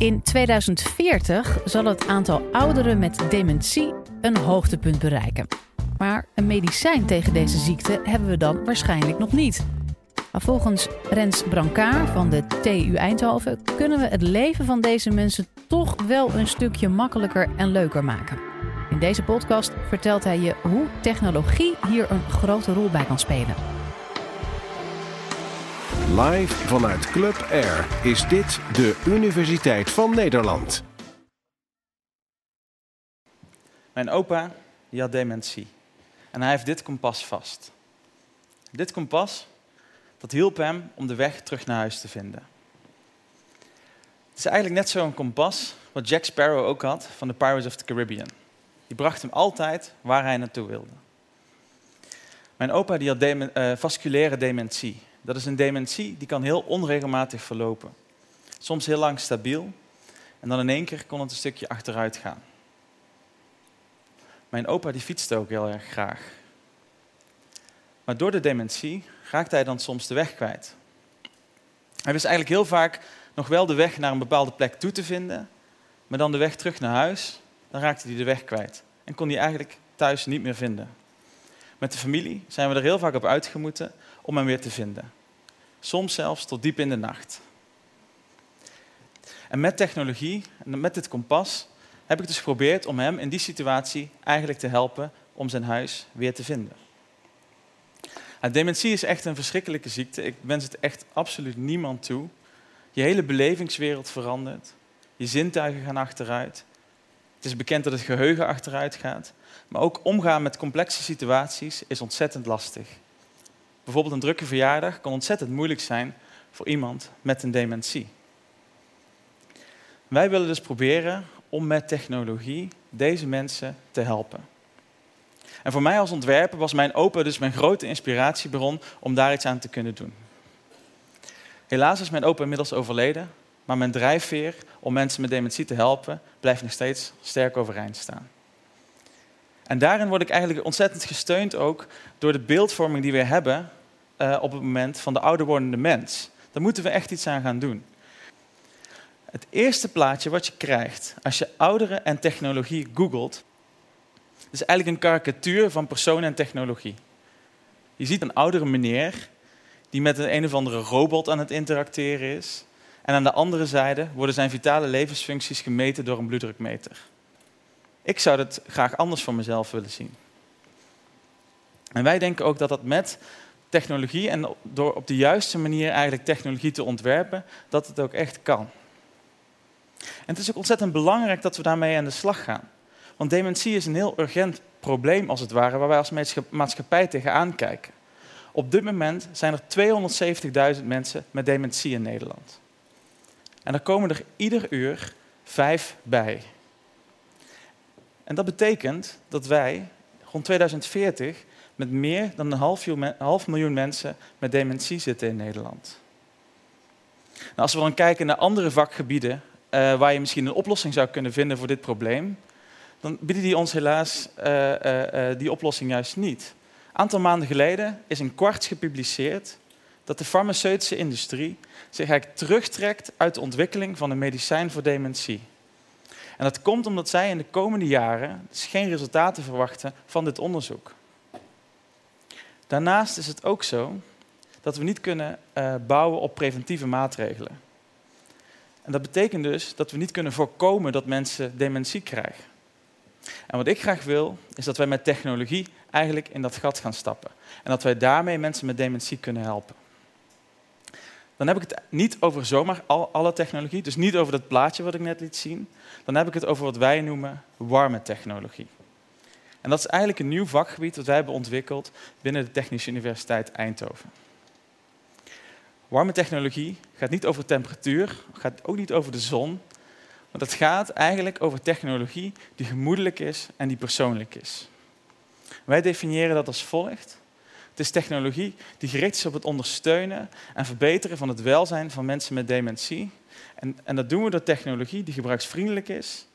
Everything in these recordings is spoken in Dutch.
In 2040 zal het aantal ouderen met dementie een hoogtepunt bereiken. Maar een medicijn tegen deze ziekte hebben we dan waarschijnlijk nog niet. Maar volgens Rens Brancard van de TU Eindhoven kunnen we het leven van deze mensen toch wel een stukje makkelijker en leuker maken. In deze podcast vertelt hij je hoe technologie hier een grote rol bij kan spelen. Live vanuit Club Air is dit de Universiteit van Nederland. Mijn opa die had dementie en hij heeft dit kompas vast. Dit kompas dat hielp hem om de weg terug naar huis te vinden. Het is eigenlijk net zo'n kompas wat Jack Sparrow ook had van de Pirates of the Caribbean. Die bracht hem altijd waar hij naartoe wilde. Mijn opa die had uh, vasculaire dementie. Dat is een dementie die kan heel onregelmatig verlopen. Soms heel lang stabiel en dan in één keer kon het een stukje achteruit gaan. Mijn opa die fietste ook heel erg graag. Maar door de dementie raakte hij dan soms de weg kwijt. Hij wist eigenlijk heel vaak nog wel de weg naar een bepaalde plek toe te vinden, maar dan de weg terug naar huis, dan raakte hij de weg kwijt. En kon hij eigenlijk thuis niet meer vinden. Met de familie zijn we er heel vaak op uitgemoeten om hem weer te vinden. Soms zelfs tot diep in de nacht. En met technologie, en met dit kompas, heb ik dus geprobeerd om hem in die situatie eigenlijk te helpen om zijn huis weer te vinden. dementie is echt een verschrikkelijke ziekte. Ik wens het echt absoluut niemand toe. Je hele belevingswereld verandert. Je zintuigen gaan achteruit. Het is bekend dat het geheugen achteruit gaat. Maar ook omgaan met complexe situaties is ontzettend lastig. Bijvoorbeeld een drukke verjaardag kan ontzettend moeilijk zijn voor iemand met een dementie. Wij willen dus proberen om met technologie deze mensen te helpen. En voor mij als ontwerper was mijn opa dus mijn grote inspiratiebron om daar iets aan te kunnen doen. Helaas is mijn opa inmiddels overleden, maar mijn drijfveer om mensen met dementie te helpen blijft nog steeds sterk overeind staan. En daarin word ik eigenlijk ontzettend gesteund ook door de beeldvorming die we hebben uh, op het moment van de ouder wordende mens. Daar moeten we echt iets aan gaan doen. Het eerste plaatje wat je krijgt als je ouderen en technologie googelt, is eigenlijk een karikatuur van persoon en technologie. Je ziet een oudere meneer die met een, een of andere robot aan het interacteren is. En aan de andere zijde worden zijn vitale levensfuncties gemeten door een bloeddrukmeter. Ik zou het graag anders voor mezelf willen zien. En wij denken ook dat dat met technologie en door op de juiste manier eigenlijk technologie te ontwerpen, dat het ook echt kan. En het is ook ontzettend belangrijk dat we daarmee aan de slag gaan. Want dementie is een heel urgent probleem, als het ware, waar wij als maatschappij tegenaan kijken. Op dit moment zijn er 270.000 mensen met dementie in Nederland. En er komen er ieder uur vijf bij. En dat betekent dat wij rond 2040 met meer dan een half miljoen mensen met dementie zitten in Nederland. Nou, als we dan kijken naar andere vakgebieden uh, waar je misschien een oplossing zou kunnen vinden voor dit probleem, dan bieden die ons helaas uh, uh, die oplossing juist niet. Een aantal maanden geleden is een kwarts gepubliceerd dat de farmaceutische industrie zich eigenlijk terugtrekt uit de ontwikkeling van een medicijn voor dementie. En dat komt omdat zij in de komende jaren dus geen resultaten verwachten van dit onderzoek. Daarnaast is het ook zo dat we niet kunnen uh, bouwen op preventieve maatregelen. En dat betekent dus dat we niet kunnen voorkomen dat mensen dementie krijgen. En wat ik graag wil, is dat wij met technologie eigenlijk in dat gat gaan stappen. En dat wij daarmee mensen met dementie kunnen helpen. Dan heb ik het niet over zomaar al, alle technologie, dus niet over dat plaatje wat ik net liet zien. Dan heb ik het over wat wij noemen warme technologie. En dat is eigenlijk een nieuw vakgebied dat wij hebben ontwikkeld binnen de Technische Universiteit Eindhoven. Warme technologie gaat niet over temperatuur, gaat ook niet over de zon, maar het gaat eigenlijk over technologie die gemoedelijk is en die persoonlijk is. Wij definiëren dat als volgt. Het is technologie die gericht is op het ondersteunen en verbeteren van het welzijn van mensen met dementie. En, en dat doen we door technologie die gebruiksvriendelijk is,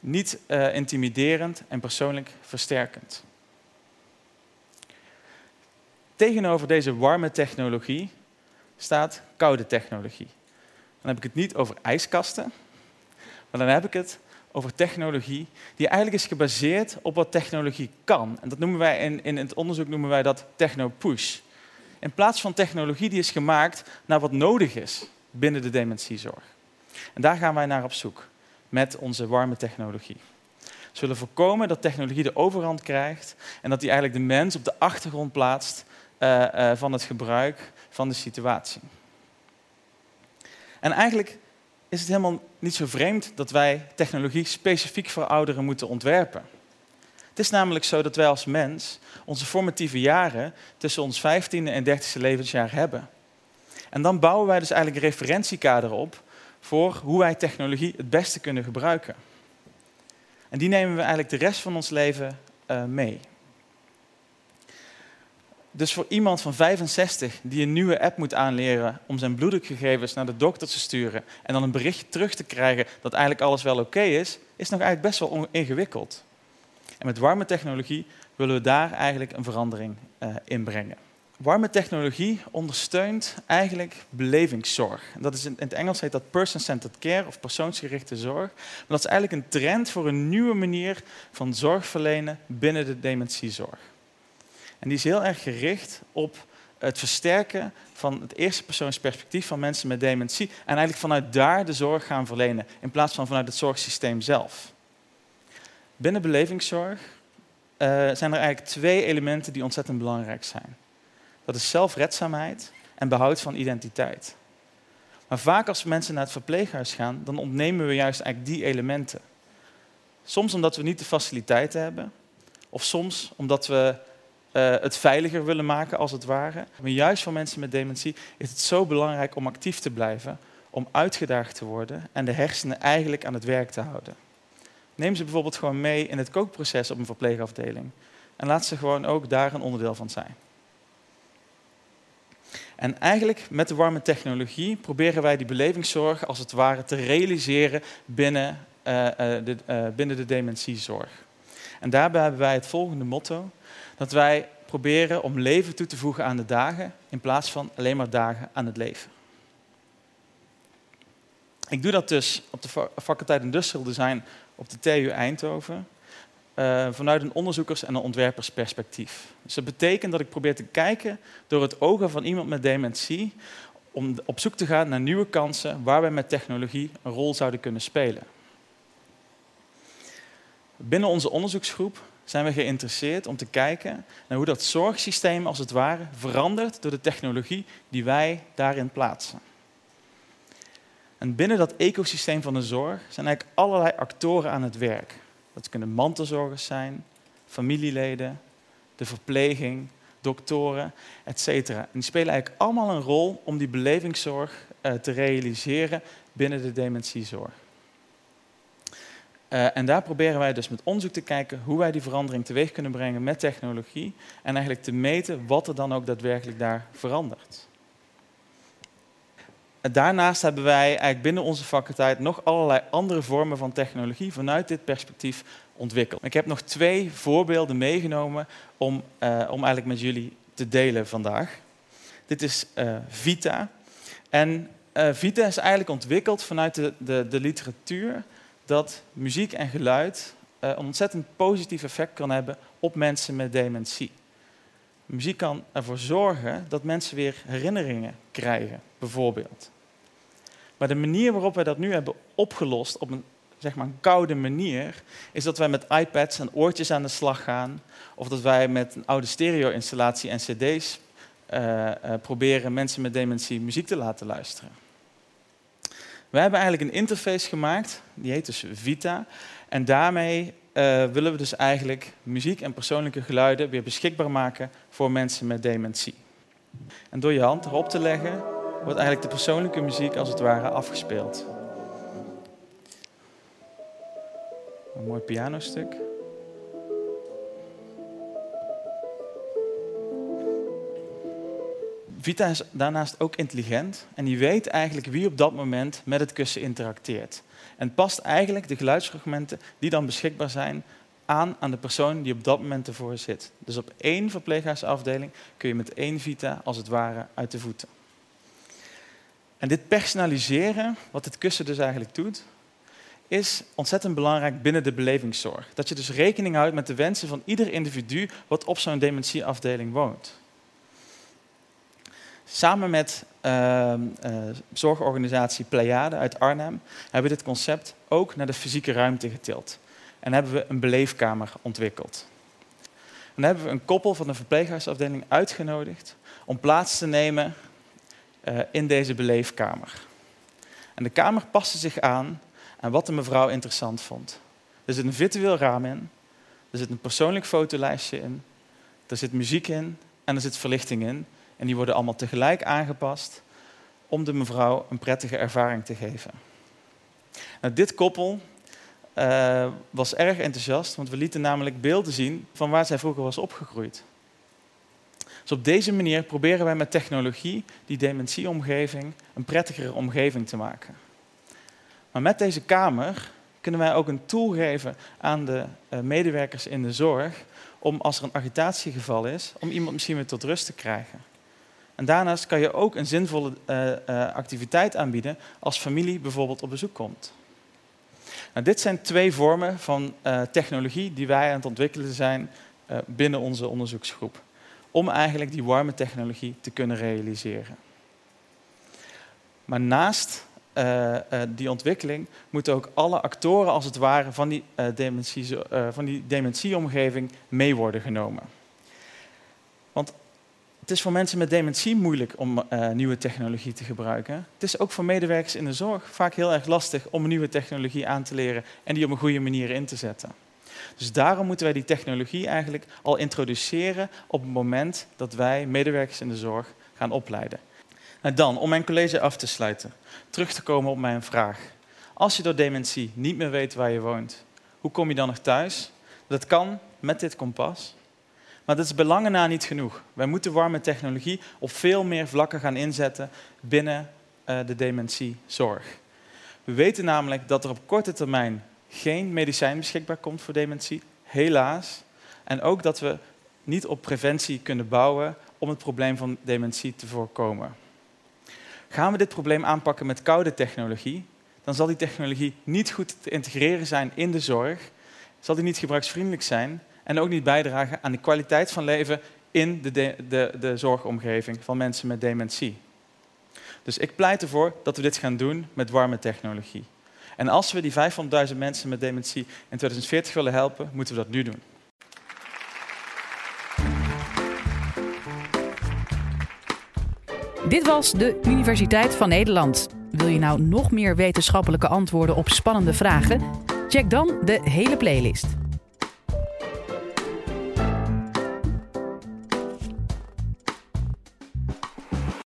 niet uh, intimiderend en persoonlijk versterkend. Tegenover deze warme technologie staat koude technologie. Dan heb ik het niet over ijskasten, Maar dan heb ik het over technologie die eigenlijk is gebaseerd op wat technologie kan. En dat noemen wij in, in het onderzoek noemen wij dat techno-push. In plaats van technologie die is gemaakt naar wat nodig is binnen de dementiezorg. En daar gaan wij naar op zoek met onze warme technologie. We zullen voorkomen dat technologie de overhand krijgt en dat die eigenlijk de mens op de achtergrond plaatst uh, uh, van het gebruik van de situatie. En eigenlijk is het helemaal niet zo vreemd dat wij technologie specifiek voor ouderen moeten ontwerpen. Het is namelijk zo dat wij als mens onze formatieve jaren tussen ons 15e en 30e levensjaar hebben. En dan bouwen wij dus eigenlijk een referentiekader op voor hoe wij technologie het beste kunnen gebruiken. En die nemen we eigenlijk de rest van ons leven uh, mee. Dus voor iemand van 65 die een nieuwe app moet aanleren om zijn bloeddrukgegevens naar de dokter te sturen en dan een berichtje terug te krijgen dat eigenlijk alles wel oké is, is nog eigenlijk best wel ingewikkeld. En met warme technologie willen we daar eigenlijk een verandering uh, in brengen. Warme technologie ondersteunt eigenlijk belevingszorg. Dat is in het Engels heet dat person-centered care of persoonsgerichte zorg. Maar dat is eigenlijk een trend voor een nieuwe manier van zorg verlenen binnen de dementiezorg. En die is heel erg gericht op het versterken van het eerste persoonsperspectief van mensen met dementie. En eigenlijk vanuit daar de zorg gaan verlenen, in plaats van vanuit het zorgsysteem zelf. Binnen belevingszorg uh, zijn er eigenlijk twee elementen die ontzettend belangrijk zijn. Dat is zelfredzaamheid en behoud van identiteit. Maar vaak als mensen naar het verpleeghuis gaan, dan ontnemen we juist eigenlijk die elementen. Soms omdat we niet de faciliteiten hebben, of soms omdat we uh, het veiliger willen maken als het ware. Maar juist voor mensen met dementie is het zo belangrijk om actief te blijven, om uitgedaagd te worden en de hersenen eigenlijk aan het werk te houden. Neem ze bijvoorbeeld gewoon mee in het kookproces op een verpleegafdeling en laat ze gewoon ook daar een onderdeel van zijn. En eigenlijk met de warme technologie proberen wij die belevingszorg als het ware te realiseren binnen, uh, uh, de, binnen de dementiezorg. En daarbij hebben wij het volgende motto dat wij proberen om leven toe te voegen aan de dagen in plaats van alleen maar dagen aan het leven. Ik doe dat dus op de faculteit Industrial Design op de TU Eindhoven uh, vanuit een onderzoekers- en een ontwerpersperspectief. Dus dat betekent dat ik probeer te kijken door het ogen van iemand met dementie om op zoek te gaan naar nieuwe kansen waar wij met technologie een rol zouden kunnen spelen. Binnen onze onderzoeksgroep zijn we geïnteresseerd om te kijken naar hoe dat zorgsysteem als het ware verandert door de technologie die wij daarin plaatsen. En binnen dat ecosysteem van de zorg zijn eigenlijk allerlei actoren aan het werk. Dat kunnen mantelzorgers zijn, familieleden, de verpleging, doktoren, etc. En die spelen eigenlijk allemaal een rol om die belevingszorg uh, te realiseren binnen de dementiezorg. Uh, en daar proberen wij dus met onderzoek te kijken hoe wij die verandering teweeg kunnen brengen met technologie en eigenlijk te meten wat er dan ook daadwerkelijk daar verandert. Daarnaast hebben wij eigenlijk binnen onze faculteit nog allerlei andere vormen van technologie vanuit dit perspectief ontwikkeld. Ik heb nog twee voorbeelden meegenomen om, uh, om eigenlijk met jullie te delen vandaag. Dit is uh, Vita. En Vita is eigenlijk ontwikkeld vanuit de, de, de literatuur dat muziek en geluid uh, een ontzettend positief effect kan hebben op mensen met dementie. Muziek kan ervoor zorgen dat mensen weer herinneringen krijgen, bijvoorbeeld. Maar de manier waarop wij dat nu hebben opgelost, op een, zeg maar, een koude manier, is dat wij met iPads en oortjes aan de slag gaan, of dat wij met een oude stereo-installatie en cd's uh, uh, proberen mensen met dementie muziek te laten luisteren. We hebben eigenlijk een interface gemaakt, die heet dus Vita. En daarmee uh, willen we dus eigenlijk muziek en persoonlijke geluiden weer beschikbaar maken voor mensen met dementie. En door je hand erop te leggen, wordt eigenlijk de persoonlijke muziek als het ware afgespeeld. Een mooi pianostuk. Vita is daarnaast ook intelligent en die weet eigenlijk wie op dat moment met het kussen interacteert. En past eigenlijk de geluidsfragmenten die dan beschikbaar zijn aan aan de persoon die op dat moment ervoor zit. Dus op één verpleeghuisafdeling kun je met één Vita als het ware uit de voeten. En dit personaliseren, wat het kussen dus eigenlijk doet, is ontzettend belangrijk binnen de belevingszorg. Dat je dus rekening houdt met de wensen van ieder individu wat op zo'n dementieafdeling woont. Samen met uh, uh, zorgorganisatie Pleiade uit Arnhem hebben we dit concept ook naar de fysieke ruimte getild. En hebben we een beleefkamer ontwikkeld. En dan hebben we een koppel van de verpleeghuisafdeling uitgenodigd om plaats te nemen uh, in deze beleefkamer. En de kamer paste zich aan aan wat de mevrouw interessant vond. Er zit een virtueel raam in, er zit een persoonlijk fotolijstje in, er zit muziek in en er zit verlichting in. En die worden allemaal tegelijk aangepast om de mevrouw een prettige ervaring te geven. Nou, dit koppel uh, was erg enthousiast, want we lieten namelijk beelden zien van waar zij vroeger was opgegroeid. Dus op deze manier proberen wij met technologie die dementieomgeving een prettigere omgeving te maken. Maar met deze kamer kunnen wij ook een tool geven aan de uh, medewerkers in de zorg om als er een agitatiegeval is, om iemand misschien weer tot rust te krijgen. En daarnaast kan je ook een zinvolle uh, uh, activiteit aanbieden als familie bijvoorbeeld op bezoek komt. Nou, dit zijn twee vormen van technologie die wij aan het ontwikkelen zijn binnen onze onderzoeksgroep om eigenlijk die warme technologie te kunnen realiseren. Maar naast die ontwikkeling moeten ook alle actoren als het ware van die, dementie, van die dementieomgeving mee worden genomen. Want het is voor mensen met dementie moeilijk om nieuwe technologie te gebruiken. Het is ook voor medewerkers in de zorg vaak heel erg lastig om nieuwe technologie aan te leren en die op een goede manier in te zetten. Dus daarom moeten wij die technologie eigenlijk al introduceren op het moment dat wij medewerkers in de zorg gaan opleiden. En dan, om mijn college af te sluiten, terug te komen op mijn vraag. Als je door dementie niet meer weet waar je woont, hoe kom je dan nog thuis? Dat kan met dit kompas. Maar dat is belangen na niet genoeg. Wij moeten warme technologie op veel meer vlakken gaan inzetten binnen uh, de dementiezorg. We weten namelijk dat er op korte termijn geen medicijn beschikbaar komt voor dementie, helaas. En ook dat we niet op preventie kunnen bouwen om het probleem van dementie te voorkomen. Gaan we dit probleem aanpakken met koude technologie, dan zal die technologie niet goed te integreren zijn in de zorg, zal die niet gebruiksvriendelijk zijn en ook niet bijdragen aan de kwaliteit van leven in de, de, de, zorgomgeving van mensen met dementie. Dus ik pleit ervoor dat we dit gaan doen met warme technologie. En als we die 500.000 mensen met dementie in 2040 willen helpen, moeten we dat nu doen. Dit was de Universiteit van Nederland. Wil je nou nog meer wetenschappelijke antwoorden op spannende vragen? Check dan de hele playlist.